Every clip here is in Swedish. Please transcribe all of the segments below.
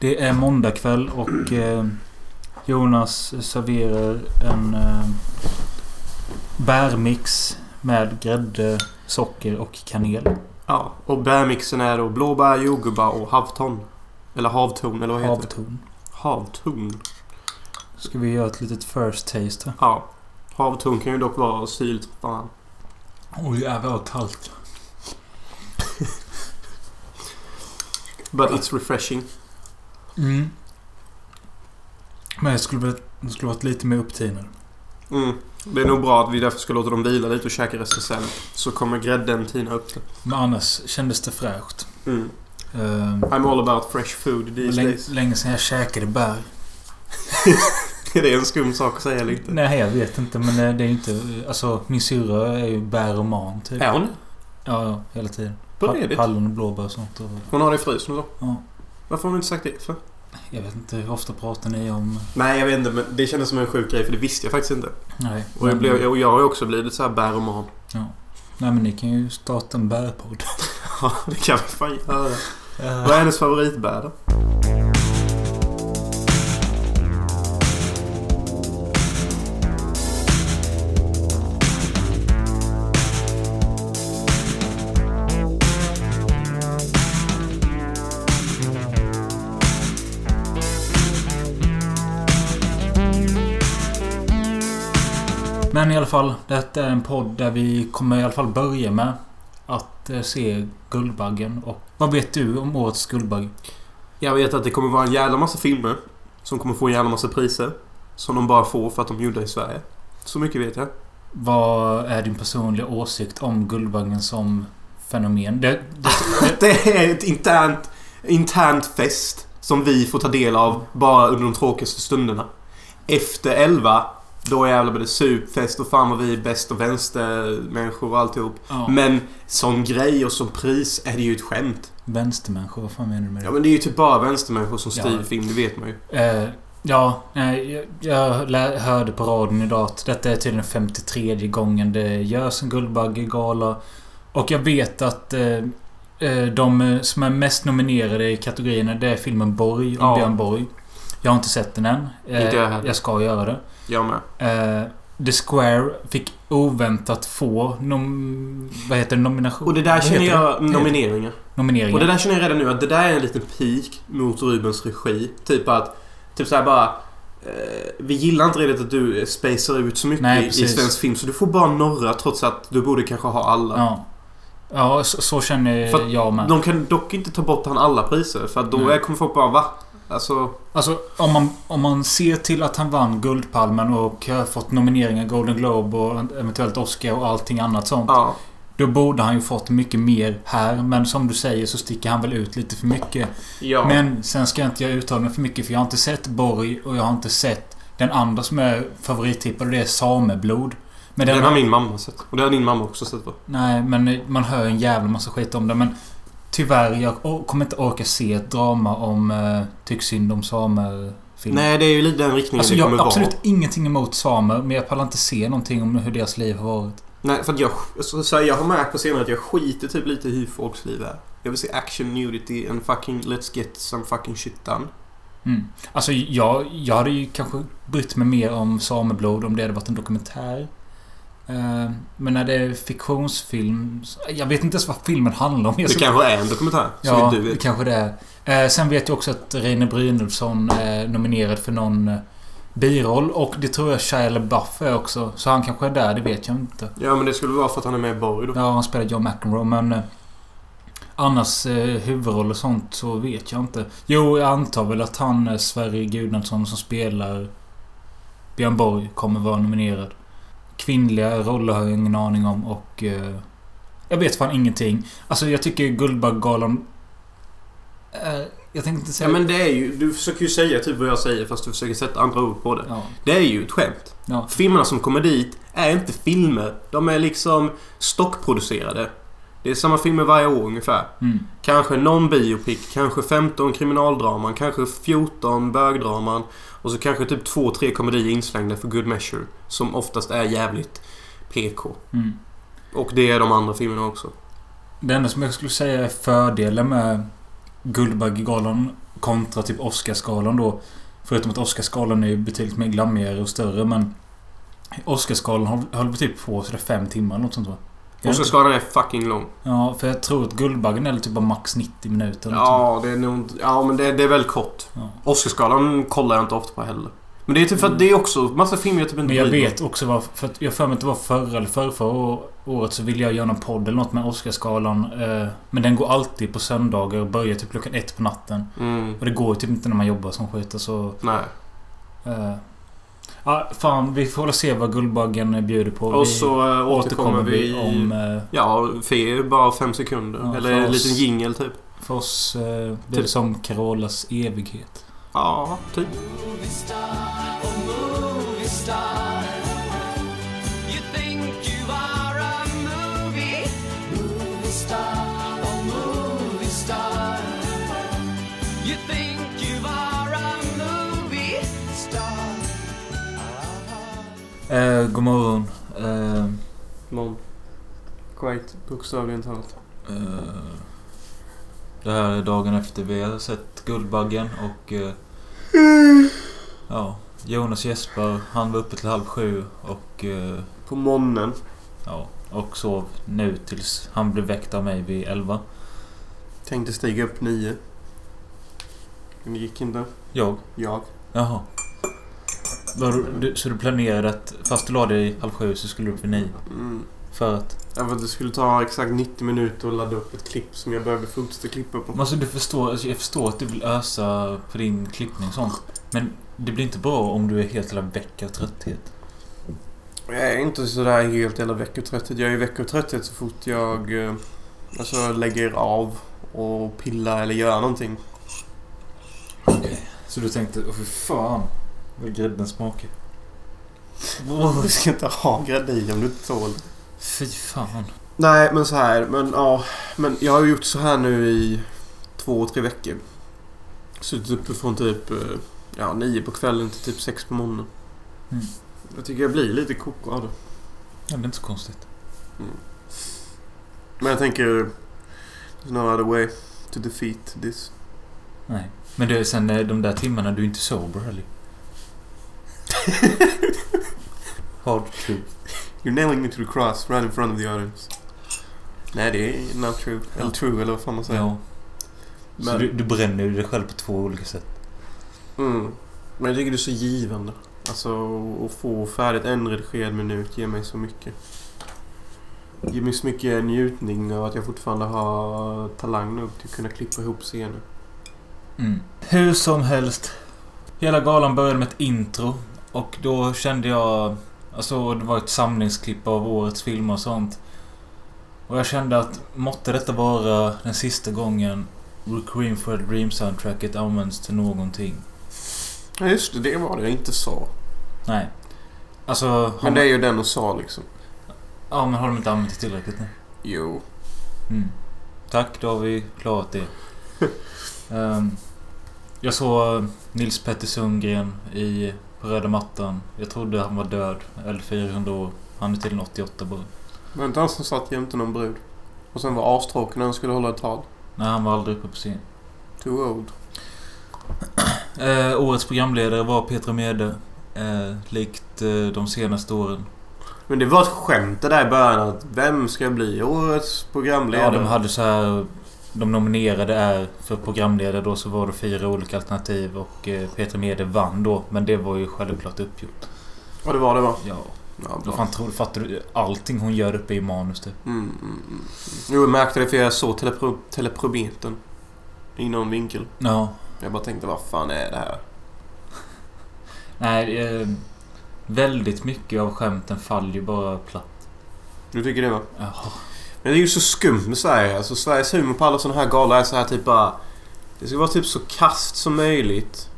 Det är måndag kväll och eh, Jonas serverar en eh, bärmix med grädde, socker och kanel. Ja, och bärmixen är då blåbär, jordgubbar och havton. Eller havtorn, eller vad heter Havtorn. det? Havtorn. Ska vi göra ett litet first taste här? Ja. Havtorn kan ju dock vara syrligt fan. Oj jävlar vad kallt. But it's refreshing. Mm. Men jag skulle, det skulle varit lite mer upptinad. Mm. Det är nog bra att vi därför ska låta dem vila lite och käka resten sen. Så kommer grädden tina upp det. Men annars kändes det fräscht. Mm. Eh, I'm all about fresh food these länge, days. länge sedan jag käkade bär. Är det en skum sak att säga eller inte? Nej, jag vet inte. Men det det är inte... Alltså, min syrra är ju bäroman typ. Är hon det? Ja, ja. Hela tiden. På? Hallon och blåbär och sånt. Och, Hon har det i frysen och så? ja. Varför har hon inte sagt det för? Jag vet inte hur ofta pratar ni om... Nej, jag vet inte. Men det kändes som en sjuk grej för det visste jag faktiskt inte. Nej. Och jag, blev, och jag har ju också blivit så här bäroman. Ja. Nej, men ni kan ju starta en bärpodd. Ja, det kan vi fan göra. Vad är hennes favoritbär då? Men i alla fall, detta är en podd där vi kommer i alla fall börja med att eh, se Guldbaggen. Och vad vet du om årets Guldbagge? Jag vet att det kommer vara en jävla massa filmer. Som kommer få en jävla massa priser. Som de bara får för att de är gjorda i Sverige. Så mycket vet jag. Vad är din personliga åsikt om Guldbaggen som fenomen? Det, det, Det är ett internt, internt fest. Som vi får ta del av bara under de tråkigaste stunderna. Efter 11 då jävlar blir det supfest och fan vad vi är bäst och vänstermänniskor och alltihop. ja, Men som grej och som pris är det ju ett skämt. Vänstermänniskor, vad fan menar du med det? Ja men det är ju typ bara vänstermänniskor som Ja. skriver film, det vet man ju. Eh, ja, jag, hörde på radion idag att detta är tydligen 53 gången det görs en Guldbaggegala. Och jag vet att eh, eh, de som är mest nominerade i kategorierna det är filmen Borg om Ja. Björn Borg. Jag har inte sett den än. Eh, Inte jag heller. jag ska göra det. Jag med. Eh, The Square fick oväntat få nom, vad heter det, nomination. Och det där känner jag... det? Nomineringar. Nomineringar. Och det där känner jag redan nu att det där är en liten peak mot Rubens regi. Typ att... Typ såhär bara... Eh, vi gillar inte redan att du spacear ut så mycket Nej, i, svensk film. Så du får bara några trots att du borde kanske ha alla. Ja. Ja, så, så känner jag med. De kan dock inte ta bort han alla priser. För då är, kommer folk bara va? Alltså... Alltså om man, om man ser till att han vann Guldpalmen och har fått nomineringar Golden Globe och eventuellt Oscar och allting annat sånt. Ja. Då borde han ju fått mycket mer här. Men som du säger så sticker han väl ut lite för mycket. Ja. Men sen ska jag inte jag uttala mig för mycket för jag har inte sett Borg och jag har inte sett den andra som är favorittippad och det är Sameblod. Men den har min mamma sett. Och det har din mamma också sett va? Nej, men man hör en jävla massa skit om det. Men tyvärr, jag kommer inte orka se ett drama om uh, Tyck synd om samer film. Nej, det är ju lite den riktningen Alltså det jag kommer har vara. absolut ingenting emot samer, men jag pallar inte se någonting om hur deras liv har varit. Nej, för att jag, så, så jag har märkt på senare att jag skiter typ lite i hur folks liv är. Jag vill se action, nudity and fucking let's get some fucking shit done. Mm. Alltså jag, jag hade ju kanske brytt mig mer om sameblod om det hade varit en dokumentär. Eh, men när det är fiktionsfilm... Jag vet inte ens vad filmen handlar om. Det så- kanske är en dokumentär. Ja, det kanske det är. Eh, sen vet jag också att Reine Brynolfsson är nominerad för någon eh, biroll. Och det tror jag Shia LaBeouf är också. Så han kanske är där, det vet jag inte. Ja, men det skulle vara för att han är med i Borg då. Ja, han spelar John McEnroe, men... Annars huvudroll och sånt så vet jag inte. Jo, jag antar väl att han, Sverre Gudnason, som spelar Björn Borg, kommer vara nominerad. Kvinnliga roller har jag ingen aning om och... Eh, jag vet fan ingenting. Alltså, jag tycker Guldbaggegalan... Eh, jag tänkte inte säga... Ja, men det är ju... Du försöker ju säga typ vad jag säger fast du försöker sätta andra ord på det. Ja, Det är ju ett skämt. ja. Filmerna som kommer dit är inte filmer. De är liksom stockproducerade. Det är samma filmer varje år ungefär. Mm. Kanske någon biopic, kanske 15 kriminaldraman, kanske 14 bögdraman och så kanske typ 2-3 komedier inslängda för good measure. Som oftast är jävligt PK. Mm. Och det är de andra filmerna också. Det enda som jag skulle säga är fördelen med Guldbaggegalan Kontra typ Oscarsgalan då. Förutom att Oscarsgalan är ju betydligt mer glammigare och större men... Oscarsgalan höll, höll typ på sådär fem timmar eller något sånt va? Oscarsgalan är fucking lång. Ja, för jag tror att Guldbaggen är typ bara max 90 minuter. Ja, det är nog Ja, men det, det är väldigt kort. Ja. Oscarsgalan kollar jag inte ofta på heller. Men det är typ för att det är också massa filmer jag typ inte Men jag vet också vad... För att jag för mig att det var förra eller förra, förra året så ville jag göra någon podd eller något med Oscarsgalan. Eh, men den går alltid på söndagar och börjar typ klockan ett på natten. Mm. Och det går typ inte när man jobbar som skit så... Nej. Eh, ja, fan, vi får väl se vad Guldbaggen bjuder på. Och vi så äh, återkommer vi om... Eh, Ja, för er bara fem sekunder. Ja, Eller en liten jingle typ. för oss eh, blir det Typ. som Carolas evighet. Ja, typ. Eh, god morgon. Eh, Någon. Quite bokstavligen talat. Eh, det här är dagen efter vi har sett Guldbaggen och... eh, ja, Jonas Jesper, han var uppe till halv sju och... eh, På morgonen. ja, och sov nu tills han blev väckt av mig vid elva. Tänkte stiga upp nio. Men det gick inte. Jag? Jag. Jaha. Var, du, så du planerade att fast du la dig halv sju så skulle du upp vid nio? Mm. För att... Ja, för att det skulle ta exakt 90 minuter att ladda upp ett klipp som jag behövde fortsätta klippa på. Men Alltså du förstår, alltså, jag förstår att du vill ösa på din klippning och sånt. Men det blir inte bra om du är helt jävla väck av trötthet. Jag är inte sådär helt hela veckotrötthet. Jag är veckotrötthet så fort jag eh, alltså, lägger av och pillar eller gör någonting. Så du tänkte, åh fy fan. Vad grädden smakar. Du ska inte ha grädde i om du inte tål. Fy fan. Nej, men så här. Men ja. Men jag har gjort så här nu i två, tre veckor. Suttit uppe från typ eh, ja, nio på kvällen till typ sex på morgonen. Mm. Jag tycker jag blir lite koko av det. Ja, det är inte så konstigt. Men jag tänker... There's no other way to defeat this. Nej. Men det sen eh, de där timmarna du är inte sober heller. Hard truth. You're nailing me to the cross right in front of the audience. Nej, det är not true. Eller true, eller vad fan man säger. Ja. Så Men, du, du bränner dig själv på två olika sätt. mm, men jag tycker det är så givande. Alltså, att få färdigt en redigerad minut ger mig så mycket. Ger mig så mycket njutning av att jag fortfarande har talang nog till att kunna klippa ihop scener. Mm. Hur som helst. Hela galan började med ett intro. Och då kände jag... Alltså det var ett samlingsklipp av årets filmer och sånt. Och jag kände att måtte detta vara den sista gången Requiem for a Dream soundtracket används till någonting. Ja, just det. Det var det jag inte sa. Nej. Alltså... Men det är ju den och sa liksom. Ja, men har de inte använt det tillräckligt nu? Jo. Mm. Tack, då har vi klarat det. Ehm, jag såg Nils Petter Sundgren i, på röda mattan. Jag trodde han var död. Eller 400 år. Han är tydligen 88 bara. Men inte han som satt jämte någon brud. Och sen var astråkig när han skulle hålla ett tal. Nej, han var aldrig uppe på scen. Too old. Eh, årets programledare var Petra Mede. Eh, likt eh, de senaste åren. Men det var ett skämt det där i början att vem ska bli årets programledare? Ja, de hade så här... De nominerade är för programledare då så var det fyra olika alternativ och eh, Petra Mede vann då. Men det var ju självklart uppgjort. Ja, det var det va? Ja, Ja, bra. fan tror? Fattar du? Allting hon gör uppe i manus typ. Mm, mm, mm. Jo, jag märkte det för jag såg telepro teleprobeten. I någon vinkel. Ja. Jag bara tänkte, vad fan är det här? Nej, eh, väldigt mycket av skämten faller ju bara platt. Du tycker det va? Jaha. Men det är ju så skumt med Sverige. Alltså Sveriges humor på alla sådana här galor är så här typ bara... Det ska vara typ så kast som möjligt.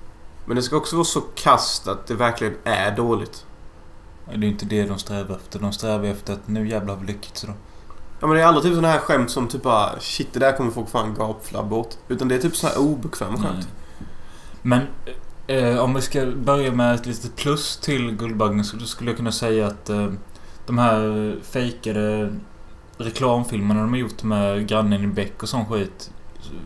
Men det ska också vara så kast att det verkligen är dåligt. Det är ju inte det de strävar efter. De strävar efter att nu jävlar har vi lyckats då. Ja men det är aldrig typ sådana här skämt som typ bara Shit det där kommer folk fan gapflabba åt. Utan det är typ sådana här obekväma Nej. skämt. Men eh, om vi ska börja med ett litet plus till Guldbaggen så skulle jag kunna säga att eh, de här fejkade reklamfilmerna de har gjort med grannen i Beck och sån skit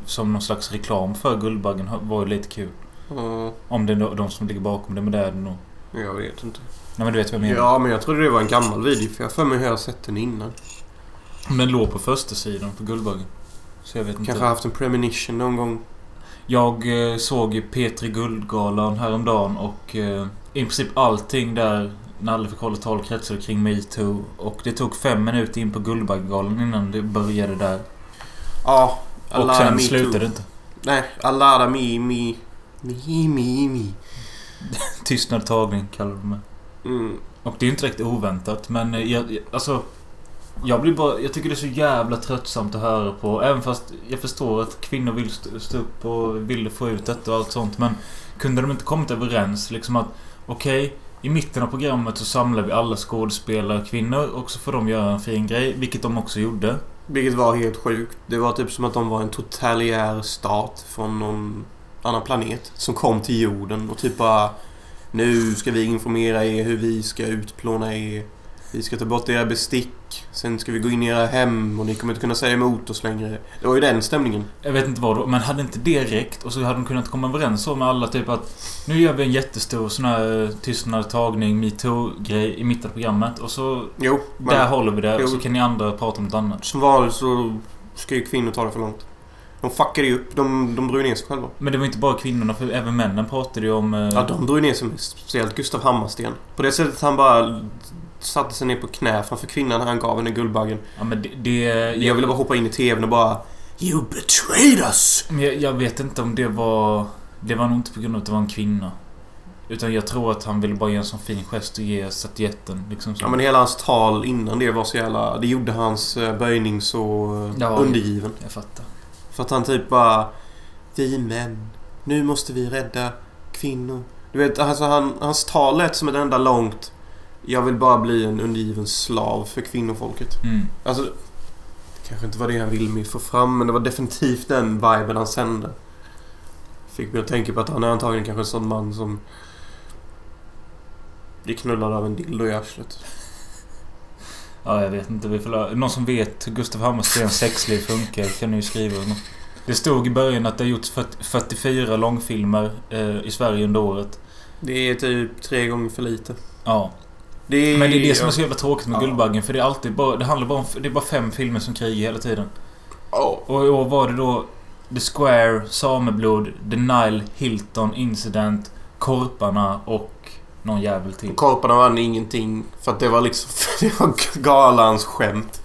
som någon slags reklam för Guldbaggen var ju lite kul. Ja, Om det är de som ligger bakom det, men det är det nog. jag vet inte. Nej men du vet vad jag menar. Ja, men jag trodde det var en gammal video för jag har för mig hur jag har sett den innan. Men låg på första sidan på Guldbaggen. Så jag vet inte. Kanske haft en premonition någon gång. Jag eh, såg ju Petri Guldgalan häromdagen och eh, i princip allting där när alla fick hålla tal kretsade kring metoo. Och det tog fem minuter in på Guldbaggegalan innan det började där. Ja. Och sen slutade det inte. Nej, Alada Me Me Me Me Me. Tystnad tagning kallar de det. Mm. Och det är inte riktigt oväntat men eh, jag, alltså... Jag blir bara... Jag tycker det är så jävla tröttsamt att höra på. Även fast jag förstår att kvinnor vill stå, stå upp och vill få ut detta och allt sånt. Men kunde de inte kommit överens liksom att... Okej, i mitten av programmet så samlar vi alla skådespelare kvinnor och så får de göra en fin grej. Vilket de också gjorde. Vilket var helt sjukt. Det var typ som att de var en totalitär stat från någon annan planet. Som kom till jorden och typ bara... Nu ska vi informera er hur vi ska utplåna er. Vi ska ta bort era bestick. Sen ska vi gå in i era hem och ni kommer inte kunna säga emot oss längre. Det var ju den stämningen. Jag vet inte vad då, men hade inte det räckt och så hade de kunnat komma överens så med alla typ att Nu gör vi en jättestor sån här eh, tystnad tagning, metoo-grej i mitten av programmet och så Jo, men Där håller vi det och så Jo. kan ni andra prata om något annat. som vanligt så ska ju kvinnor ta det för långt. De fuckade ju upp. De, de drog ner sig själva. Men det var inte bara kvinnorna, för även männen pratade ju om... eh, Ja, de drog ner sig mest. Speciellt Gustav Hammarsten. På det sättet han bara satte sig ner på knä framför kvinnan när han gav henne Guldbaggen. ja, men det... det Jag ville bara hoppa in i TVn och bara You betrayed us! Men jag, jag vet inte om det var... Det var nog inte på grund av att det var en kvinna. Utan jag tror att han ville bara göra en sån fin gest och ge statyetten. Liksom så. Ja men hela hans tal innan det var så jävla... Det gjorde hans eh, böjning så eh, Ja. undergiven. Jag fattar. För att han typ bara... Vi män. Nu måste vi rädda kvinnor. Du vet, alltså han, hans tal lät som ett enda långt... Jag vill bara bli en undergiven slav för kvinnofolket. Mm. Alltså... Det kanske inte var det han ville mig få fram, men det var definitivt den viben han sände. Fick mig att tänka på att han är antagligen kanske en sån man som... Blir knullad av en dildo i arslet. Ja, jag vet inte. Vi får la... Någon som vet hur Gustav Hammarstens sexliv funkar kan ju skriva något. Det stod i början att det har gjorts 40 44 långfilmer eh, i Sverige under året. Det är typ tre gånger för lite. Ja. Det är, Men det är det som är så jävla tråkigt med Ja. Guldbaggen. För det är alltid bara... Det handlar bara om... Det är bara fem filmer som krigar hela tiden. Ja. Och i år var det då The Square, Sameblod, The Nile, Hilton, Incident, Korparna och någon jävel till. Korparna vann ingenting för att det var liksom... Det var galans skämt.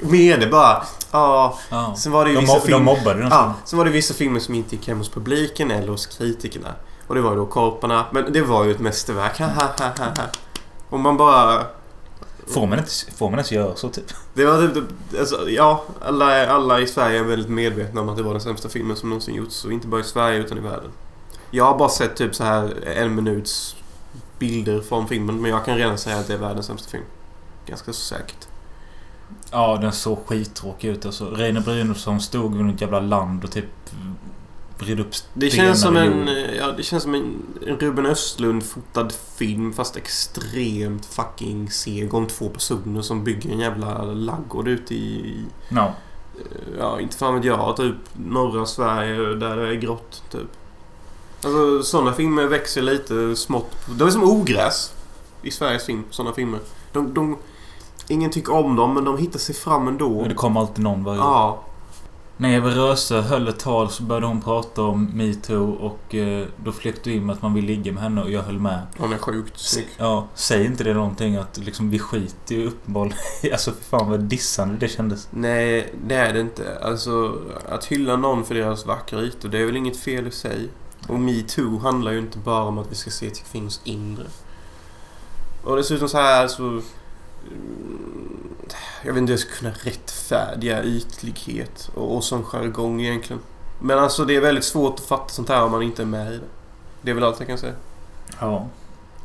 Med det bara... Ja. Ja. Sen var det ju De, vissa mob- de filmer... mobbade den. Ja, sen var det vissa filmer som inte gick hem hos publiken eller hos kritikerna. Och det var ju då Korparna. Men det var ju ett mästerverk. Ha, Och man bara... Får man inte, får man ens göra så typ? Det var typ... Alltså, ja, alla, alla i Sverige är väldigt medvetna om att det var den sämsta filmen som någonsin gjorts. Och inte bara i Sverige utan i världen. Jag har bara sett typ så här en minuts bilder från filmen. Men jag kan redan säga att det är världens sämsta film. Ganska så säkert. Ja, den såg skittråkig ut alltså. Reine Brynolfsson stod vid något jävla land och typ vred upp Det känns som en, ja, det känns som en en Ruben Östlund fotad film fast extremt fucking seg om två personer som bygger en jävla laggård ute i, Ja. eh, ja inte fan vet jag, typ norra Sverige där det är grått typ. Alltså sådana filmer växer lite smått. Det är som ogräs i Sveriges film, sådana filmer. De, de, ingen tycker om dem men de hittar sig fram ändå. Och det kom alltid någon varje år. Ja. När Eva Röse höll ett tal så började hon prata om metoo och eh, då flöt du in med att man vill ligga med henne och jag höll med. Hon är sjukt snygg. Ja, säg inte det någonting att liksom vi skiter ju uppenbarligen Alltså för fan vad dissande det kändes. Nej, det är det inte. Alltså, att hylla någon för deras vackra ytor, det är väl inget fel i sig. Och metoo handlar ju inte bara om att vi ska se till kvinnors inre. Och dessutom så här så... mm, Mm, jag vet inte hur jag ska kunna rättfärdiga ytlighet och, och sån jargong egentligen. Men alltså det är väldigt svårt att fatta sånt här om man inte är med i det. Det är väl allt jag kan säga. Ja.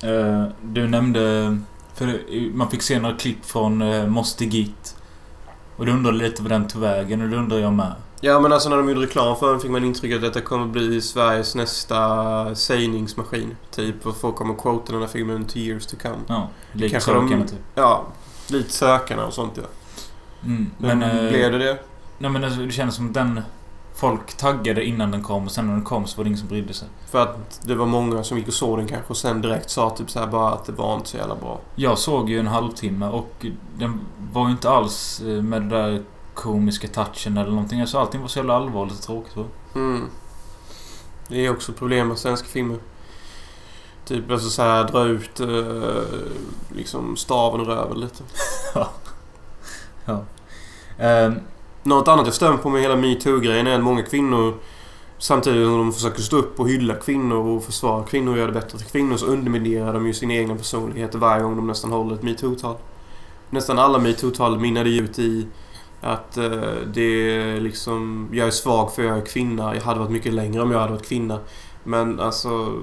Uh, du nämnde... För man fick se några klipp från eh, uh, Måste Git. Och du undrade lite vad den tog vägen och det undrar jag med. Ja men alltså när de gjorde reklam för den fick man intrycket att detta kommer bli Sveriges nästa sägningsmaskin. Typ och folk kommer quota den här filmen to years to come. Ja, lite Kanske så de- typ. Ja, lite sökarna och sånt ja. Mm, Men, men... eh, blev det det? Nej men alltså, det känns som den... Folk taggade innan den kom och sen när den kom så var det ingen som brydde sig. För att det var många som gick och såg den kanske och sen direkt sa typ så här bara att det var inte så jävla bra. Jag såg ju en halvtimme och den var ju inte alls eh, med den där komiska touchen eller någonting. Alltså allting var så jävla allvarligt och tråkigt. va? Mm. Det är också problem med svenska filmer. Typ alltså så här dra ut eh, liksom staven och röven lite. Ehm, Något annat jag mig på med hela metoo-grejen är att många kvinnor Samtidigt som de försöker stå upp och hylla kvinnor och försvara kvinnor och göra det bättre för kvinnor så underminerar de ju sina egna personligheter varje gång de nästan håller ett metoo-tal. Nästan alla metoo-tal mynnade ju ut i att eh, det är liksom... Jag är svag för jag är kvinna. Jag hade varit mycket längre om jag hade varit kvinna. Men alltså...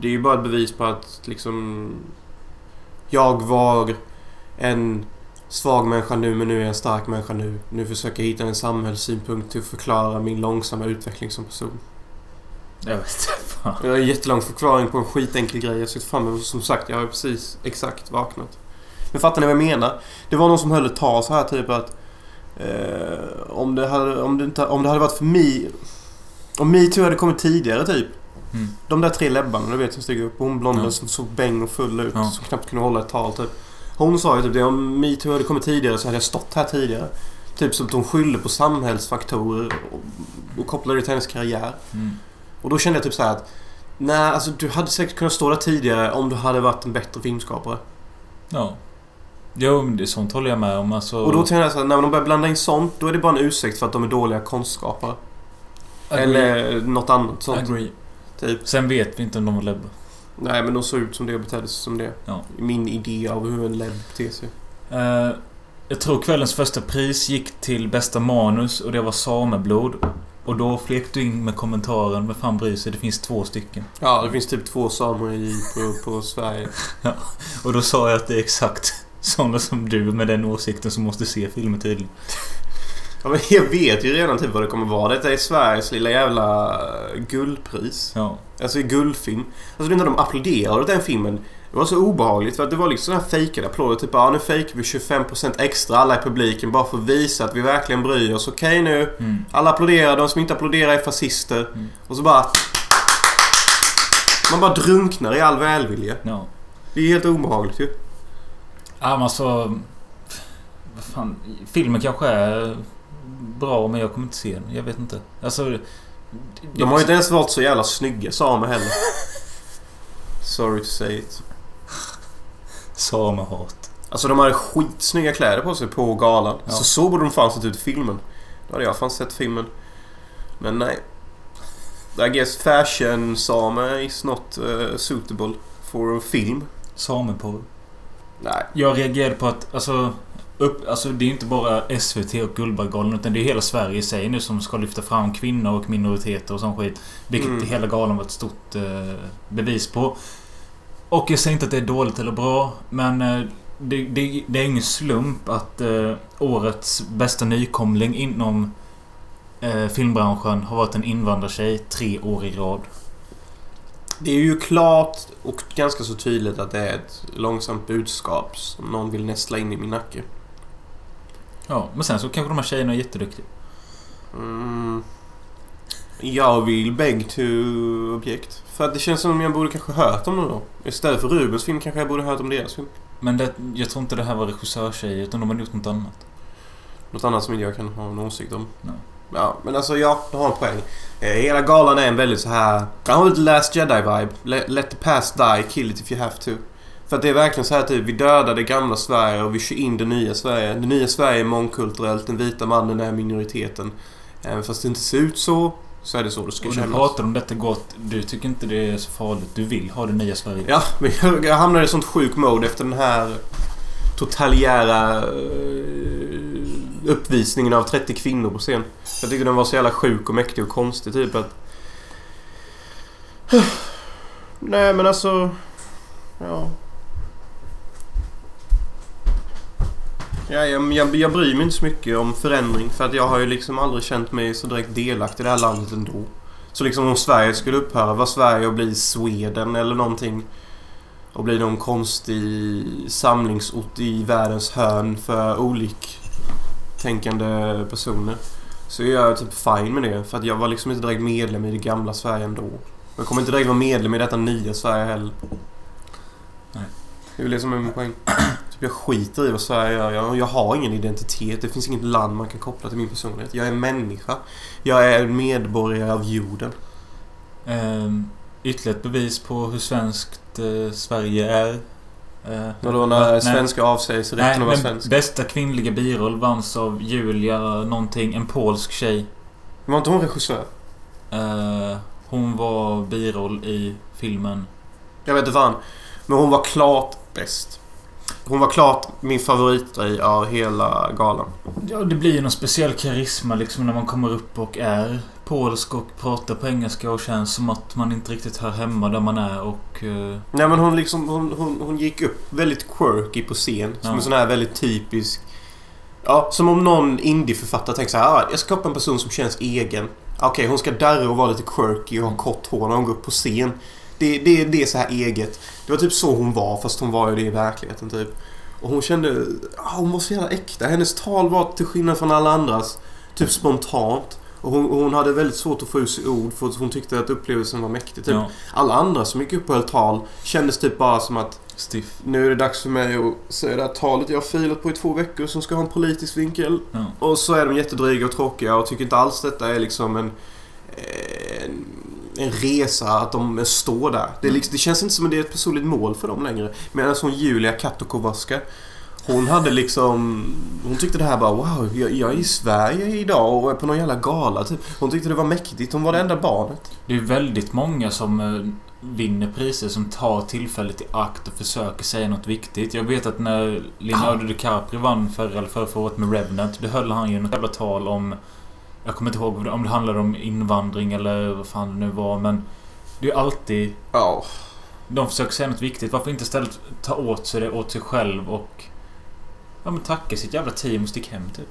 Det är ju bara ett bevis på att liksom... Jag var en svag människa nu men nu är jag en stark människa nu. Nu försöker jag hitta en samhällssynpunkt till att förklara min långsamma utveckling som person. jag vet fan. Jag har en jättelång förklaring på en skitenkel grej. Jag sitter fram emot. Som sagt, jag har precis exakt vaknat. Men fattar ni vad jag menar? Det var någon som höll ett tal så här typ att... Eh, om, det hade, om, det inte, om det hade varit för me... Om metoo hade kommit tidigare typ. Mm. De där tre läbbarna du vet som steg upp. Hon blonden Ja. som såg bäng och full ut. Ja. Som knappt kunde hålla ett tal typ. Hon sa ju typ det. Om metoo hade kommit tidigare så hade jag stått här tidigare. Typ som att hon skyllde på samhällsfaktorer och, och kopplade det till hennes karriär. Mm. Och då kände jag typ så här att Nej, alltså du hade säkert kunnat stå där tidigare om du hade varit en bättre filmskapare. Ja. Jo, men det, sånt håller jag med om. Alltså, Och då tänkte jag så här, när de börjar blanda in sånt, då är det bara en ursäkt för att de är dåliga konstskapare. agree. Eller något annat sånt. Agree. Typ. Sen vet vi inte om de var lebbar. Nej, men de såg ut som det och betedde sig som det. Ja. Min idé av hur en lebb beter sig. Eh, jag tror kvällens första pris gick till bästa manus och det var Sameblod. Och då flek du in med kommentaren, vad fan bryr sig? Det finns två stycken. Ja, det finns typ två samer i, på, på Sverige. Och då sa jag att det är exakt sådana som du med den åsikten som måste se filmen tydligen. Ja, men jag vet ju redan typ vad det kommer vara. Detta är Sveriges lilla jävla eh, guldpris. Ja. Alltså guldfilm. Alltså när de applåderade den filmen. Det var så obehagligt för att det var liksom sådana här fejkade applåder. Typ ja nu fejkar vi 25% extra alla i publiken bara för att visa att vi verkligen bryr oss. Okej nu. Mm. Alla applåderar. De som inte applåderar är fascister. Mm. Och så bara... Man bara drunknar i all välvilja. Ja. Det är helt obehagligt ju. Ja men alltså... Fan. Filmen kanske är bra men jag kommer inte se den. Jag vet inte. Alltså... De har ju inte ens varit så jävla snygga samer heller. Sorry to say it. Samehat. Alltså de hade skitsnygga kläder på sig på galan. Ja. Så så borde de fan sett ut i filmen. Då hade jag fan sett filmen. Men nej. I guess fashion same is not uh, suitable for a film. Sameporr. Nej. Jag reagerade på att alltså... Upp, alltså det är inte bara SVT och Guldbaggegalan utan det är hela Sverige i sig nu som ska lyfta fram kvinnor och minoriteter och sån skit. Vilket Mm. hela galan var ett stort eh, bevis på. Och jag säger inte att det är dåligt eller bra men eh, det, det, det är ingen slump att eh, årets bästa nykomling inom eh, filmbranschen har varit en invandrartjej tre år i rad. Det är ju klart och ganska så tydligt att det är ett långsamt budskap som någon vill nästla in i min nacke. Ja, men sen så kanske de här tjejerna är jätteduktiga. Mm. Jag vill beg to objekt. För att det känns som om jag borde kanske hört om det då. Istället för Rubens film kanske jag borde hört om deras film. Men det, jag tror inte det här var regissörstjejer utan de har gjort något annat. Något annat som inte jag kan ha en åsikt om. Nej. Ja, men alltså ja, du har en poäng. Eh, hela galan är en väldigt så här... Jag har lite Last Jedi-vibe. Let, let the past die, kill it if you have to. För att det är verkligen så här typ, vi dödar det gamla Sverige och vi kör in det nya Sverige. Det nya Sverige är mångkulturellt, den vita mannen är minoriteten. Även fast det inte ser ut så, så är det så det ska Och du kännas. pratar om detta gott. Du tycker inte det är så farligt. Du vill ha det nya Sverige. Ja, men jag, jag hamnade i sånt sjuk mode efter den här totalitära eh, uppvisningen av 30 kvinnor på scen. Jag tyckte den var så jävla sjuk och mäktig och konstig typ att... Nej men alltså... Ja. Ja, jag, jag, jag bryr mig inte så mycket om förändring för att jag har ju liksom aldrig känt mig så direkt delaktig i det här landet ändå. Så liksom om Sverige skulle upphöra, var Sverige och bli Sweden eller någonting och bli någon konstig samlingsort i världens hörn för olik oliktänkande personer. Så är jag typ fine med det. För att jag var liksom inte direkt medlem i det gamla Sverige ändå. Jag kommer inte direkt vara medlem i detta nya Sverige heller. Nej. Det är väl det som är min poäng. Typ jag skiter i vad Sverige gör. Jag, jag har ingen identitet. Det finns inget land man kan koppla till min personlighet. Jag är människa. Jag är medborgare av jorden. Ehm, ytterligare ett bevis på hur svenskt eh, Sverige är. Eh, när nej. svenskar avsäger sig Nej, rätten att vara men svensk? bästa kvinnliga biroll vanns av Julia någonting, en polsk tjej. Var inte hon regissör? Eh, hon var biroll i filmen. Jag vet inte fan. Men hon var klart bäst. Hon var klart min favoritgrej av hela galan. Ja, det blir ju någon speciell karisma liksom när man kommer upp och är polsk och pratar på engelska och känns som att man inte riktigt hör hemma där man är och... eh, Nej men hon liksom, hon, hon, hon gick upp väldigt quirky på scen. Som Ja. en sån här väldigt typisk... Ja, som om någon indieförfattare tänker så här, ah, jag ska skapa en person som känns egen. Okej, hon ska darra och vara lite quirky och ha kort hår när hon går upp på scen. Det, det, det är så här eget. Det var typ så hon var, fast hon var ju det i verkligheten typ. Och hon kände... ah, hon var så jävla äkta. Hennes tal var till skillnad från alla andras typ spontant. Och hon, hon hade väldigt svårt att få ur sig ord för hon tyckte att upplevelsen var mäktig. Typ. Ja, Alla andra som gick upp och höll tal kändes typ bara som att stiff. nu är det dags för mig att säga det här talet jag har filat på i två veckor som ska ha en politisk vinkel. Ja. Och så är de jättedryga och tråkiga och tycker inte alls detta är liksom en, en, en resa att de står där. Det, liksom, det känns inte som att det är ett personligt mål för dem längre. Medan hon Julia Katokovaska hon hade liksom... Hon tyckte det här bara wow, jag, jag är i Sverige idag och är på någon jävla gala typ. Hon tyckte det var mäktigt. Hon var det enda barnet. Det är väldigt många som eh, vinner priser som tar tillfället i akt och försöker säga något viktigt. Jag vet att när Leonardo DiCaprio vann förra eller förra året med Revenant, då höll han ju något jävla tal om... Jag kommer inte ihåg om det handlade om invandring eller vad fan det nu var, men... Det är alltid... Ja. De försöker säga något viktigt. Varför inte istället ta åt sig det åt sig själv och... Ja men tacka sitt jävla team och stick hem typ.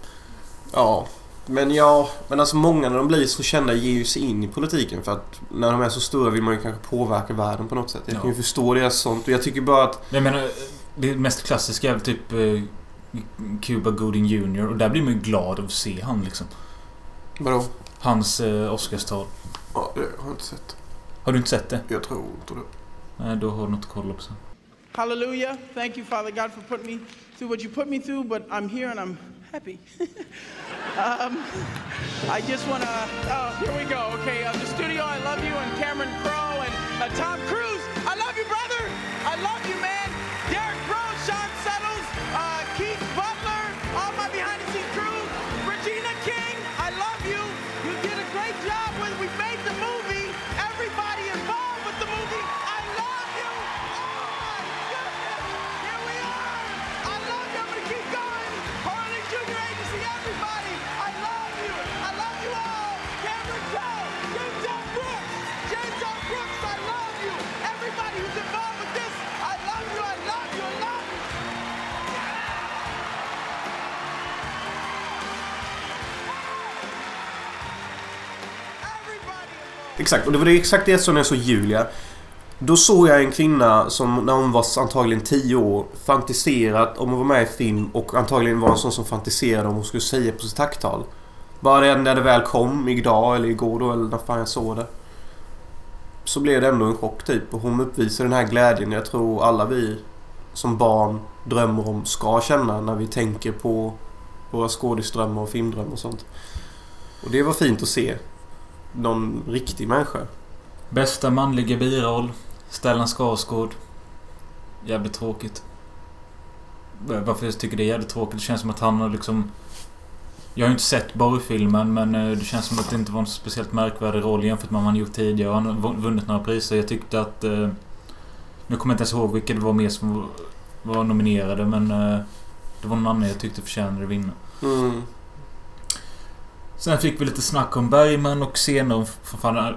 Ja, men ja, men alltså många när de blir så kända ger ju sig in i politiken för att när de är så stora vill man ju kanske påverka världen på något sätt. Jag kan ju Ja. förstå deras sånt och jag tycker bara att... Jag menar, det mest klassiska är väl typ eh, Cuba Gooding Jr. Och där blir man ju glad av att se han liksom. Vadå? Hans eh, Oscarstal. Ja, det har jag inte sett. Har du inte sett det? Jag tror inte det. Nej, då har du något att kolla på sen. Hallelujah. Thank you, Father God, for putting me through what you put me through, but I'm here and I'm happy. um, I just want to. Oh, here we go. Okay, uh, the studio, I love you, and Cameron Crowe and uh, Tom Cruise. I love you, brother. I love you, Exakt, och det var det exakt det som jag såg Julia. Då såg jag en kvinna som när hon var antagligen 10 år fantiserat om att vara med i film och antagligen var en sån som fantiserade om hon skulle säga på sitt tacktal. Bara det när det väl kom idag eller igår då eller när fan jag såg det. Så blev det ändå en chock typ och hon uppvisade den här glädjen jag tror alla vi som barn drömmer om ska känna när vi tänker på våra skådisdrömmar och filmdrömmar och sånt. Och det var fint att se. Någon riktig människa. Bästa manliga biroll. Stellan Skarsgård. Jävligt tråkigt. Varför jag tycker det är jävligt tråkigt. Det känns som att han har liksom... Jag har ju inte sett Borg-filmen men eh, det känns som att det inte var en speciellt märkvärdig roll jämfört med vad han gjort tidigare. Han har vunnit några priser. Jag tyckte att... Eh, nu kommer jag inte ens ihåg vilka det var mer som var nominerade men... Eh, det var någon annan jag tyckte förtjänade att vinna. Mm. Sen fick vi lite snack om Bergman och scener om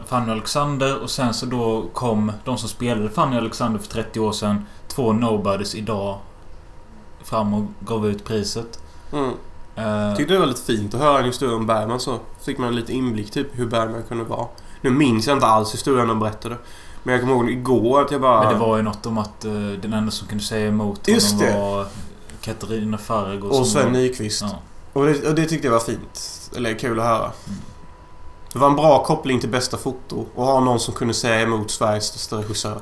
Fanny Alexander och sen så då kom de som spelade Fanny Alexander för 30 år sedan, två nobodies idag, fram och gav ut priset. Mm. Eh, Tyckte det var lite fint att höra en historia om Bergman så. Fick man lite inblick typ hur Bergman kunde vara. Nu minns jag inte alls historien de berättade. Men jag kommer ihåg igår att jag bara... men det var ju något om att eh, den enda som kunde säga emot Just honom det. var Katarina Fargo. Och Sven var, Nykvist. ja. Och det, och det tyckte jag var fint. Eller kul att höra. Det var en bra koppling till bästa foto och ha någon som kunde säga emot Sveriges största regissör.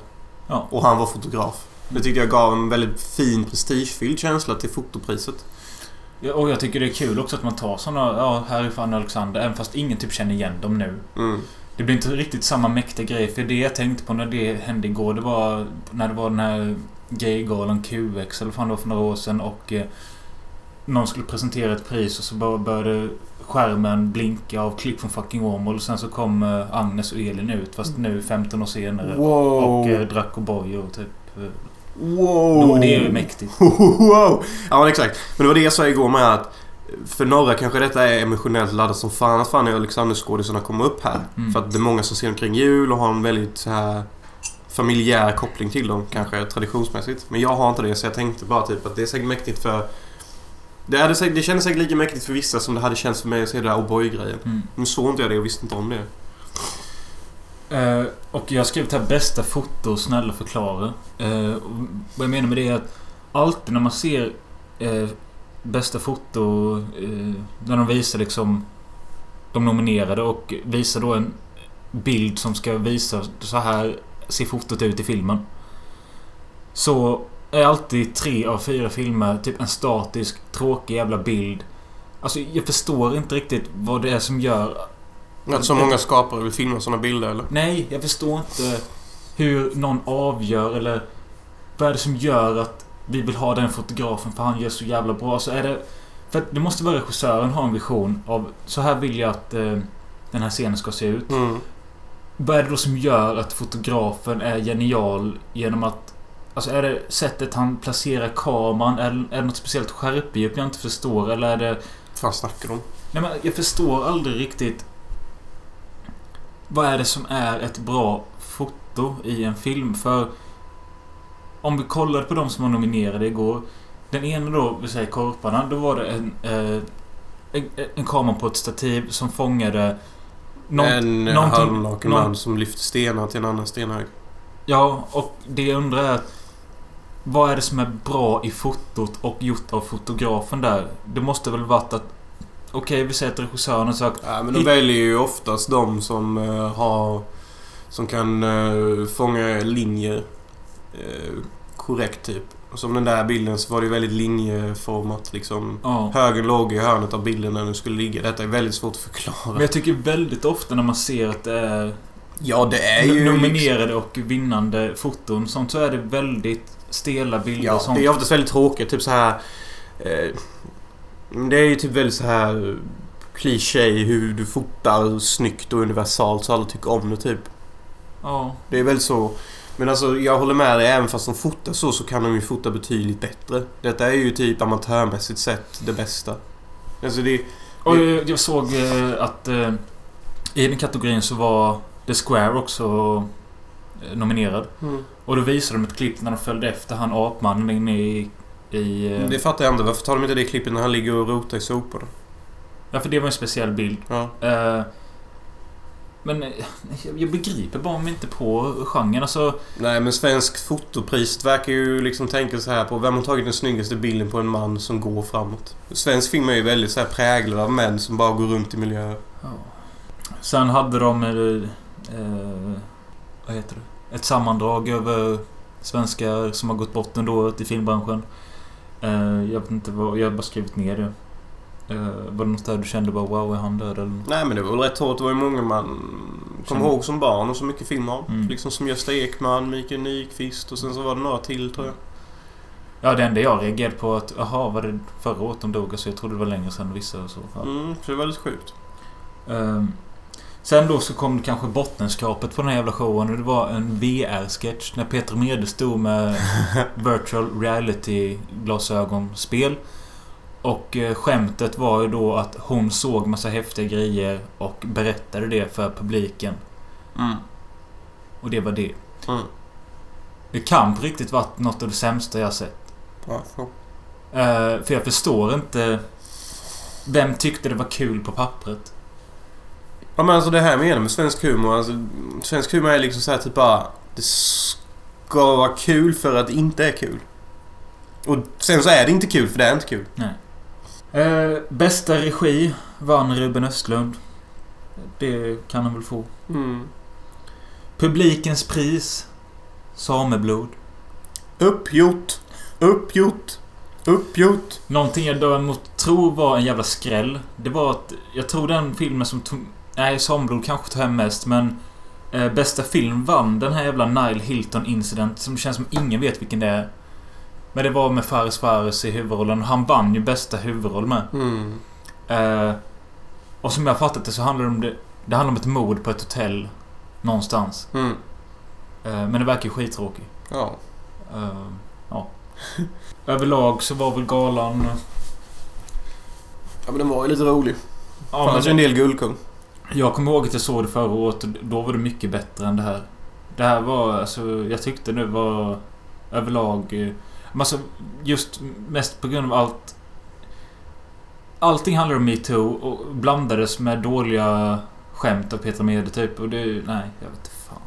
Ja. Och han var fotograf. Det tyckte jag gav en väldigt fin prestigefylld känsla till fotopriset. Ja, Och jag tycker det är kul också att man tar såna, ja, här är fan Alexander, även fast ingen typ känner igen dem nu. Mm. Det blir inte riktigt samma mäktiga grej, för det jag tänkte på när det hände igår, det var när det var den här Gaygalan QX, eller vad fan det var för några år sedan, och eh, någon skulle presentera ett pris och så bara började skärmen blinka av klipp från fucking Åmål och sen så kom eh, Agnes och Elin ut, fast nu 15 år senare. Wow! Och eh, drack O'boy och typ... Eh, wow! då, det är ju mäktigt. wow! Ja men exakt. Men det var det jag sa igår med att för några kanske detta är emotionellt laddat som fan att fan är Alexanderskådisarna kommer upp här. Mm. För att det är många som ser dem kring jul och har en väldigt så här familjär koppling till dem kanske traditionsmässigt. Men jag har inte det så jag tänkte bara typ att det är säkert mäktigt för det, hade, det kändes säkert lika mäktigt för vissa som det hade känts för mig att se det där O'boy-grejen. Mm. Nu såg inte jag det och visste inte om det. Eh, och jag har skrivit här bästa foto, snälla förklara. Och vad jag menar med det är att alltid när man ser eh, bästa foto när de visar liksom de nominerade och visar då en bild som ska visa så här ser fotot ut i filmen. Så är alltid tre av fyra filmer typ en statisk, tråkig jävla bild. Alltså jag förstår inte riktigt vad det är som gör Att så många skapare vill filma sådana bilder eller? Nej, jag förstår inte hur någon avgör eller vad är det som gör att vi vill ha den fotografen för han gör så jävla bra. Så är det... För att det måste vara regissören har en vision av så här vill jag att eh, den här scenen ska se ut. Mm. Vad är det då som gör att fotografen är genial genom att... Alltså är det sättet han placerar kameran? Är, är det något speciellt skärpedjup jag inte förstår? Eller är det... Vad snackar de om? Nej men jag förstår aldrig riktigt Vad är det som är ett bra foto i en film? För Om vi kollade på de som var nominerade igår Den ena då, vi säger Korparna, då var det en, eh, en, en kamera på ett stativ som fångade någon- en halvnaken man som lyfter stenar till en annan stenhög. Ja, och det jag undrar är Vad är det som är bra i fotot och gjort av fotografen där? Det måste väl varit att Okej, vi säger att regissören har sagt Ja, men de väljer ju oftast de som eh, har... Som kan eh, fånga linjer eh, korrekt typ. Som den där bilden så var det ju väldigt linjeformat liksom. Ja. Högen låg i hörnet av bilden när den skulle ligga. Detta är väldigt svårt att förklara. Men jag tycker väldigt ofta när man ser att det är ja, det är ju... liksom- nominerade och vinnande foton sånt så är det väldigt stela bilder och Ja, sånt. det är oftast väldigt tråkigt. Typ så här... Eh, det är ju typ väldigt så här kliché hur du fotar snyggt och universalt så alla tycker om det typ. Ja. Det är väl så. Men alltså jag håller med dig. Även fast de fotar så så kan de ju fota betydligt bättre. Detta är ju typ amatörmässigt sett det bästa. Alltså det... Och jag, jag såg eh, att eh, i den kategorin så var The Square också nominerad. Och då visade de ett klipp när de följde efter han apmannen inne i... i eh, Det fattar jag inte. Varför tar de inte det klippet när han ligger och rotar i soporna? Ja, för det var en speciell bild. Ja. Eh, men eh, jag, begriper bara mig inte på genren. Alltså, Nej men svensk fotopris verkar ju liksom tänka så här på vem har tagit den snyggaste bilden på en man som går framåt. Svensk film är ju väldigt så här präglad av män som bara går runt i miljöer. Ja. Sen hade de... Eh, vad heter det? Ett sammandrag över svenskar som har gått bort under året i filmbranschen. Eh, jag vet inte vad... Jag har bara skrivit ner det. Eh, var det något där du kände bara wow, är han död eller? något? Nej men det var väl rätt hårt. Det var ju många man kom ihåg som barn och så mycket film av. Mm. Liksom som Gösta Ekman, Mikael Nyqvist och sen så var det några till tror jag. Ja, det enda jag reagerade på att jaha, var det förra året de dog? Alltså jag trodde det var längre sedan vissa och så. Ja. Mm, så det var lite sjukt. Ehm, sen då så kom det kanske bottenskrapet på den här jävla showen och det var en VR-sketch när Peter Mede stod med virtual reality-glasögonspel. Och eh, skämtet var ju då att hon såg massa häftiga grejer och berättade det för publiken. Mm. Och det var det. Mm. Det kan på riktigt varit något av det sämsta jag sett. Så. Eh, för jag förstår inte... Vem tyckte det var kul på pappret? Ja men alltså det här menar med svensk humor. Alltså, svensk humor är liksom så här typ bara... Det ska vara kul för att det inte är kul. Och sen så är det inte kul för det är inte kul. Nej. Eh, bästa regi vann Ruben Östlund. Det kan han väl få. Mm. Publikens pris. Sameblod. Uppgjort. Uppgjort. Uppgjort. Någonting jag däremot tror var en jävla skräll. Det var att... Jag tror den filmen som tog... Nej, Sameblod kanske tog hem mest, men... Eh, bästa film vann den här jävla Nile Hilton Incident som känns som ingen vet vilken det är. Men det var med Fares Fares i huvudrollen och han vann ju bästa huvudroll med. Mm. Eh, och som jag fattat det så handlar det om det... Det handlar om ett mord på ett hotell. Någonstans. Mm. Eh, men det verkar ju skittråkigt. Ja. Eh, ja. Överlag så var väl galan... ja, men den var ju lite rolig. Ja, Fanns ju en men del guldkorn. Jag kommer ihåg att jag såg det förra året och då var det mycket bättre än det här. Det här var alltså... Jag tyckte det var överlag... eh, Alltså just mest på grund av allt... Allting handlar om metoo och blandades med dåliga skämt av Petra Mede typ. Och det... Nej, jag vet inte fan.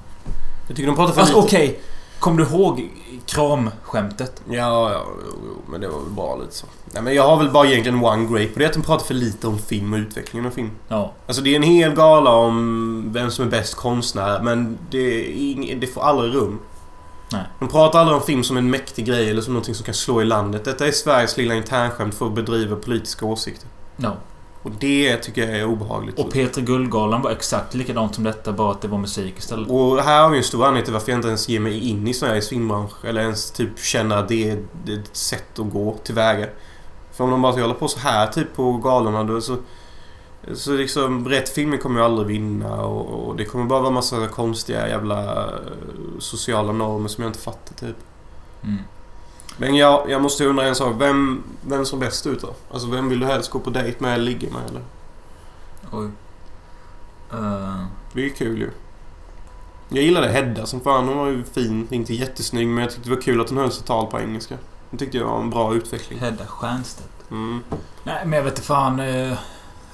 Jag tycker de pratar för Fast lite. okej. Kommer du ihåg kramskämtet? Ja, ja, jo, jo, men det var väl bara lite så. Nej, men jag har väl bara egentligen one grape och det är att de pratar för lite om film och utvecklingen av film. Ja. Alltså det är en hel gala om vem som är bäst konstnär, men det, är ing- det får aldrig rum. Nej. De pratar aldrig om film som en mäktig grej eller som någonting som kan slå i landet. Detta är Sveriges lilla internskämt för att bedriva politiska åsikter. Ja. Och det tycker jag är obehagligt. Och Peter Guldgalan var exakt likadant som detta, bara att det var musik istället. Och här har vi en stor anledning till varför jag inte ens ger mig in i Sveriges filmbransch. Eller ens typ känner att det är ett sätt att gå tillväga. För om de bara ska hålla på så här typ på galorna då så... Så liksom rätt filmer kommer ju aldrig vinna och, och det kommer bara vara massa konstiga jävla eh, sociala normer som jag inte fattar typ. Mm. Men jag, jag måste undra en sak. Vem, vem som bäst ut då? Alltså vem vill du helst gå på dejt med eller ligga med eller? Oj. Eh, Det är ju kul ju. Jag gillade Hedda som fan. Hon var ju fin. Inte jättesnygg men jag tyckte det var kul att hon höll sig tal på engelska. Det tyckte jag var en bra utveckling. Hedda Stiernstedt. Mm. Nej, men jag vet inte fan. Uh,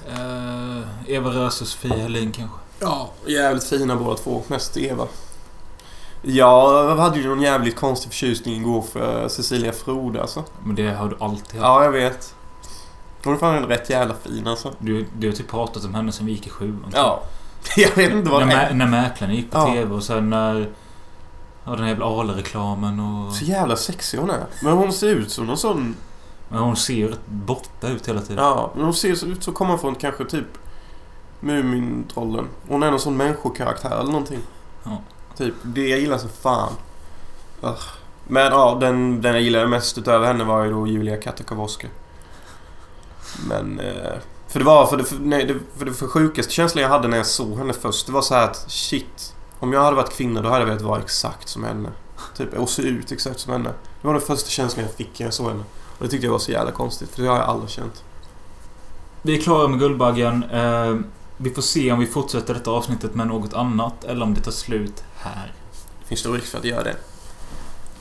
uh, Eva Röse och Sofia Helin kanske. Ja, jävligt fina båda två. Mest Eva. Jag hade ju någon jävligt konstig förtjusning igår för Cecilia Frode alltså. Men det har du alltid haft. Ja, jag vet. Hon är fan rätt jävla fin alltså. Du, du har typ pratat om henne sen vi gick i sjuan. Ja. Jag vet inte vad när, det är. när Mäklaren gick på Ja. TV och sen när... Ja, den här jävla Ale-reklamen och... Så jävla sexig hon är. Men hon ser ut som någon sån... Men hon ser rätt borta ut hela tiden. Ja, men hon ser ut så kommer från kanske typ Mumintrollen. Hon är någon sån människokaraktär eller någonting. Ja. Typ, det jag gillar så fan. Ugh. Men ja, den, den jag gillade mest utöver henne var ju då Julia Katakowska. Men... Eh, för det var för det, för, nej, det, för det för sjukaste känslan jag hade när jag såg henne först. Det var så här att shit. Om jag hade varit kvinna då hade jag velat vara exakt som henne. Typ, och se ut exakt som henne. Det var den första känslan jag fick när jag såg henne. Och det tyckte jag var så jävla konstigt. För det har jag aldrig känt. Vi är klara med Guldbaggen. Eh, vi får se om vi fortsätter detta avsnittet med något annat eller om det tar slut här. Det finns stor risk för att jag gör det.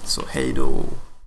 Så hej då.